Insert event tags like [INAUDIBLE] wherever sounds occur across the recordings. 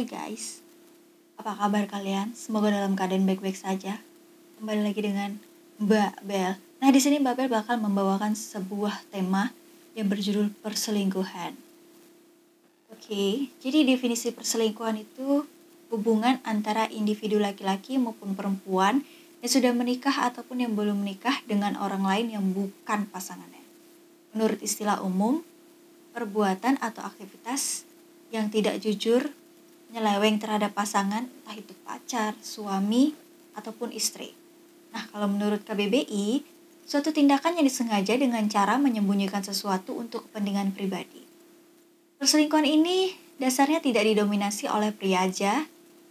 Hai guys, apa kabar kalian? Semoga dalam keadaan baik-baik saja. Kembali lagi dengan Mbak Bel. Nah di sini Mbak Bel bakal membawakan sebuah tema yang berjudul perselingkuhan. Oke, jadi definisi perselingkuhan itu hubungan antara individu laki-laki maupun perempuan yang sudah menikah ataupun yang belum menikah dengan orang lain yang bukan pasangannya. Menurut istilah umum, perbuatan atau aktivitas yang tidak jujur nyeleweng terhadap pasangan, entah itu pacar, suami, ataupun istri. Nah, kalau menurut KBBI, suatu tindakan yang disengaja dengan cara menyembunyikan sesuatu untuk kepentingan pribadi. Perselingkuhan ini dasarnya tidak didominasi oleh pria aja,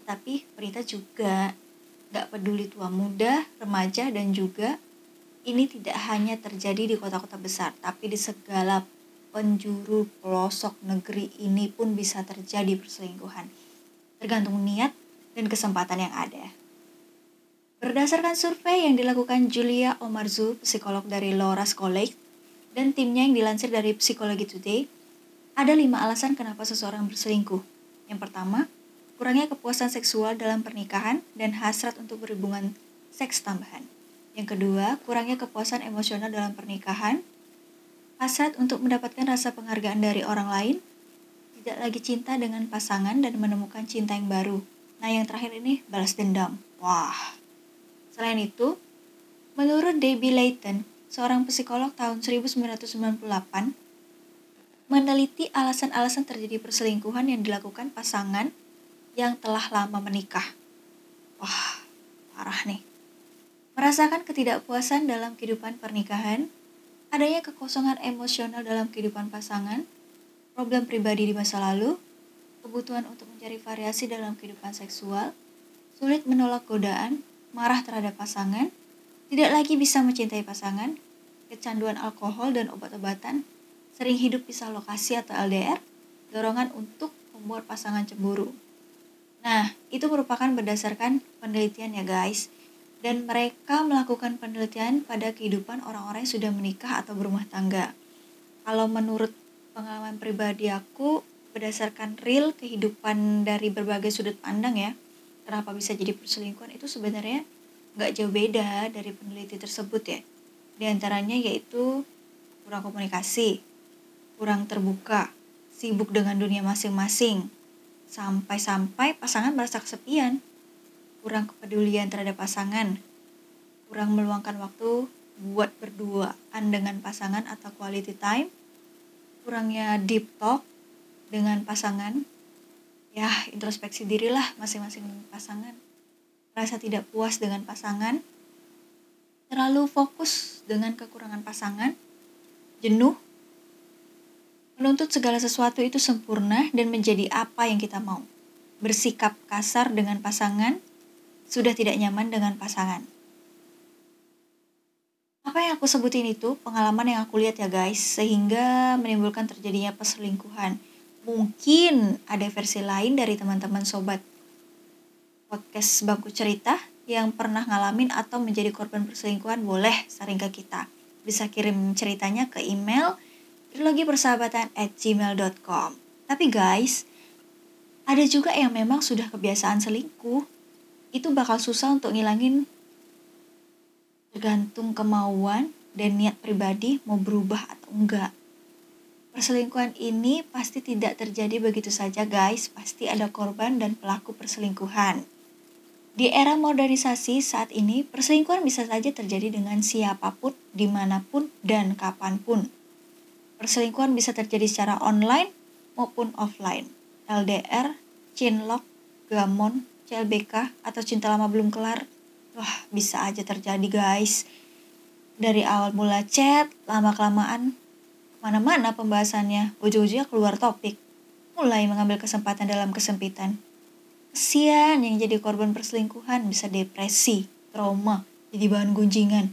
tapi wanita juga. Gak peduli tua muda, remaja, dan juga ini tidak hanya terjadi di kota-kota besar, tapi di segala penjuru pelosok negeri ini pun bisa terjadi perselingkuhan tergantung niat dan kesempatan yang ada. Berdasarkan survei yang dilakukan Julia Omarzu, psikolog dari Loras College, dan timnya yang dilansir dari Psikologi Today, ada lima alasan kenapa seseorang berselingkuh. Yang pertama, kurangnya kepuasan seksual dalam pernikahan dan hasrat untuk berhubungan seks tambahan. Yang kedua, kurangnya kepuasan emosional dalam pernikahan, hasrat untuk mendapatkan rasa penghargaan dari orang lain, tidak lagi cinta dengan pasangan dan menemukan cinta yang baru. Nah, yang terakhir ini balas dendam. Wah. Selain itu, menurut Debbie Layton, seorang psikolog tahun 1998, meneliti alasan-alasan terjadi perselingkuhan yang dilakukan pasangan yang telah lama menikah. Wah, parah nih. Merasakan ketidakpuasan dalam kehidupan pernikahan, adanya kekosongan emosional dalam kehidupan pasangan, problem pribadi di masa lalu, kebutuhan untuk mencari variasi dalam kehidupan seksual, sulit menolak godaan, marah terhadap pasangan, tidak lagi bisa mencintai pasangan, kecanduan alkohol dan obat-obatan, sering hidup pisah lokasi atau LDR, dorongan untuk membuat pasangan cemburu. Nah, itu merupakan berdasarkan penelitian ya guys. Dan mereka melakukan penelitian pada kehidupan orang-orang yang sudah menikah atau berumah tangga. Kalau menurut pengalaman pribadi aku berdasarkan real kehidupan dari berbagai sudut pandang ya. Kenapa bisa jadi perselingkuhan? Itu sebenarnya nggak jauh beda dari peneliti tersebut ya. Di antaranya yaitu kurang komunikasi kurang terbuka sibuk dengan dunia masing-masing. Sampai-sampai pasangan merasa kesepian kurang kepedulian terhadap pasangan kurang meluangkan waktu buat berduaan dengan pasangan atau quality time kurangnya deep talk dengan pasangan, ya introspeksi dirilah masing-masing pasangan. Rasa tidak puas dengan pasangan, terlalu fokus dengan kekurangan pasangan, jenuh, menuntut segala sesuatu itu sempurna dan menjadi apa yang kita mau. Bersikap kasar dengan pasangan, sudah tidak nyaman dengan pasangan apa yang aku sebutin itu pengalaman yang aku lihat ya guys sehingga menimbulkan terjadinya perselingkuhan. Mungkin ada versi lain dari teman-teman sobat podcast bangku cerita yang pernah ngalamin atau menjadi korban perselingkuhan boleh sering ke kita. Bisa kirim ceritanya ke email trilogi persahabatan at gmail.com tapi guys ada juga yang memang sudah kebiasaan selingkuh. Itu bakal susah untuk ngilangin tergantung kemauan dan niat pribadi mau berubah atau enggak. Perselingkuhan ini pasti tidak terjadi begitu saja guys, pasti ada korban dan pelaku perselingkuhan. Di era modernisasi saat ini, perselingkuhan bisa saja terjadi dengan siapa pun, di mana pun, dan kapan pun. Perselingkuhan bisa terjadi secara online maupun offline. LDR, chinlock, gamon, CLBK, atau cinta lama belum kelar, Wah, bisa aja terjadi guys. Dari awal mula chat, lama-kelamaan, mana-mana pembahasannya, ujung-ujungnya keluar topik. Mulai mengambil kesempatan dalam kesempitan. Kesian yang jadi korban perselingkuhan bisa depresi, trauma, jadi bahan gunjingan.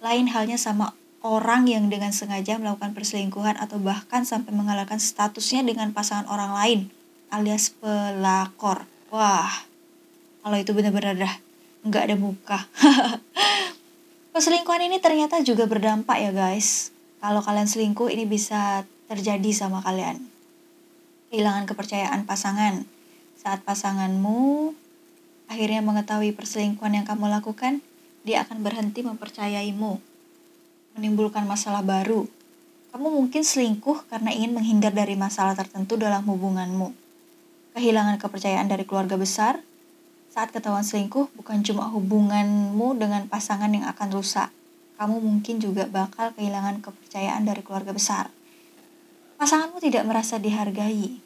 Lain halnya sama orang yang dengan sengaja melakukan perselingkuhan atau bahkan sampai mengalahkan statusnya dengan pasangan orang lain alias pelakor. Wah, kalau itu benar-benar dah nggak ada muka. [LAUGHS] Perselingkuhan ini ternyata juga berdampak ya guys. Kalau kalian selingkuh ini bisa terjadi sama kalian. Kehilangan kepercayaan pasangan, saat pasanganmu akhirnya mengetahui perselingkuhan yang kamu lakukan, dia akan berhenti mempercayaimu, menimbulkan masalah baru. Kamu mungkin selingkuh karena ingin menghindar dari masalah tertentu dalam hubunganmu. Kehilangan kepercayaan dari keluarga besar, saat ketahuan selingkuh bukan cuma hubunganmu dengan pasangan yang akan rusak, kamu mungkin juga bakal kehilangan kepercayaan dari keluarga besar. Pasanganmu tidak merasa dihargai,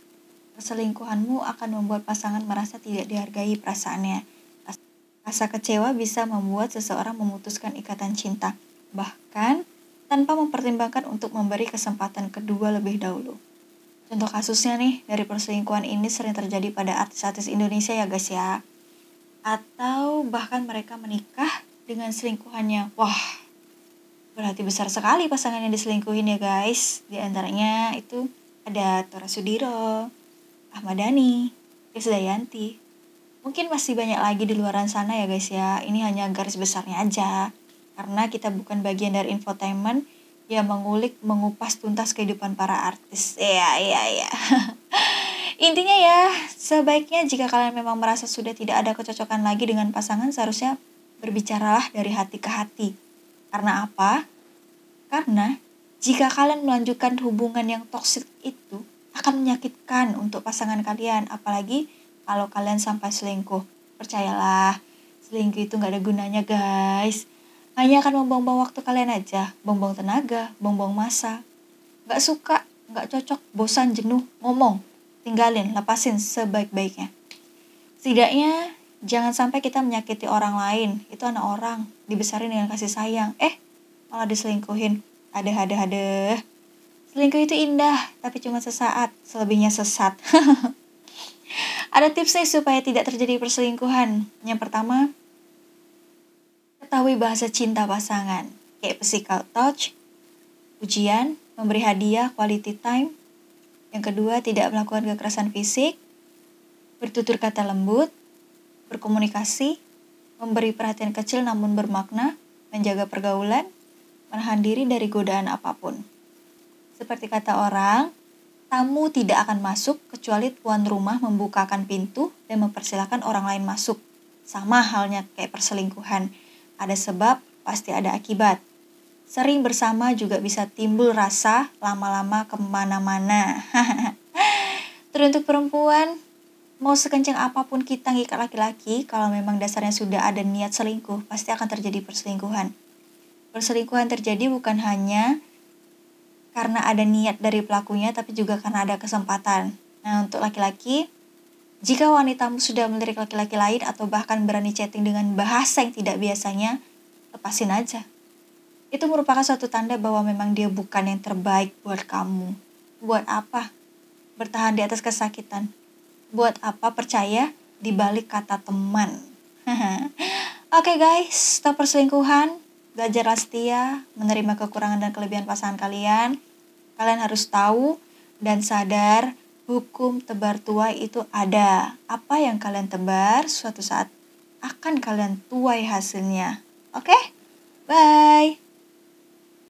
Perselingkuhanmu akan membuat pasangan merasa tidak dihargai perasaannya. Rasa kecewa bisa membuat seseorang memutuskan ikatan cinta, bahkan tanpa mempertimbangkan untuk memberi kesempatan kedua lebih dahulu. Contoh kasusnya nih, dari perselingkuhan ini sering terjadi pada artis-artis Indonesia ya guys ya. Atau bahkan mereka menikah dengan selingkuhannya. Wah, berarti besar sekali pasangan yang diselingkuhin ya guys. Di antaranya itu ada Tora Sudiro, Ahmad Dhani, Krisdayanti. Mungkin masih banyak lagi di luar sana ya guys ya. Ini hanya garis besarnya aja. Karena kita bukan bagian dari infotainment yang mengulik, mengupas tuntas kehidupan para artis. Iya, iya, iya. [LAUGHS] Intinya ya, sebaiknya jika kalian memang merasa sudah tidak ada kecocokan lagi dengan pasangan, seharusnya berbicaralah dari hati ke hati. Karena apa? Karena jika kalian melanjutkan hubungan yang toksik itu, akan menyakitkan untuk pasangan kalian apalagi kalau kalian sampai selingkuh. Percayalah selingkuh itu nggak ada gunanya guys. Hanya akan membuang-buang waktu kalian aja. Buang-buang tenaga buang-buang masa. Nggak suka nggak cocok bosan jenuh ngomong tinggalin lepasin sebaik-baiknya setidaknya jangan sampai kita menyakiti orang lain itu anak orang dibesarin dengan kasih sayang eh malah diselingkuhin ada ada ada Selingkuh itu indah, tapi cuma sesaat, selebihnya sesat. [LAUGHS] Ada tipsnya supaya tidak terjadi perselingkuhan. Yang pertama, ketahui bahasa cinta pasangan, kayak physical touch, ujian, memberi hadiah, quality time. Yang kedua, tidak melakukan kekerasan fisik, bertutur kata lembut, berkomunikasi, memberi perhatian kecil namun bermakna, menjaga pergaulan, menahan diri dari godaan apa pun. Seperti kata orang, tamu tidak akan masuk kecuali tuan rumah membukakan pintu dan mempersilahkan orang lain masuk. Sama halnya kayak perselingkuhan. Ada sebab, pasti ada akibat. Sering bersama juga bisa timbul rasa lama-lama ke mana-mana. [LAUGHS] Teruntuk perempuan, mau sekencang apa pun kita ngikat laki-laki, kalau memang dasarnya sudah ada niat selingkuh, pasti akan terjadi perselingkuhan. Perselingkuhan terjadi bukan hanya karena ada niat dari pelakunya tapi juga karena ada kesempatan. Nah, untuk laki-laki, jika wanitamu sudah melirik laki-laki lain atau bahkan berani chatting dengan bahasa yang tidak biasanya, lepasin aja. Itu merupakan suatu tanda bahwa memang dia bukan yang terbaik buat kamu. Buat apa? Bertahan di atas kesakitan. Buat apa percaya di balik kata teman? [LAUGHS] Oke okay guys, stop perselingkuhan belajarlah setia, menerima kekurangan dan kelebihan pasangan kalian. Kalian harus tahu dan sadar hukum tebar tuai itu ada. Apa yang kalian tebar suatu saat akan kalian tuai hasilnya. Oke? Okay? Bye.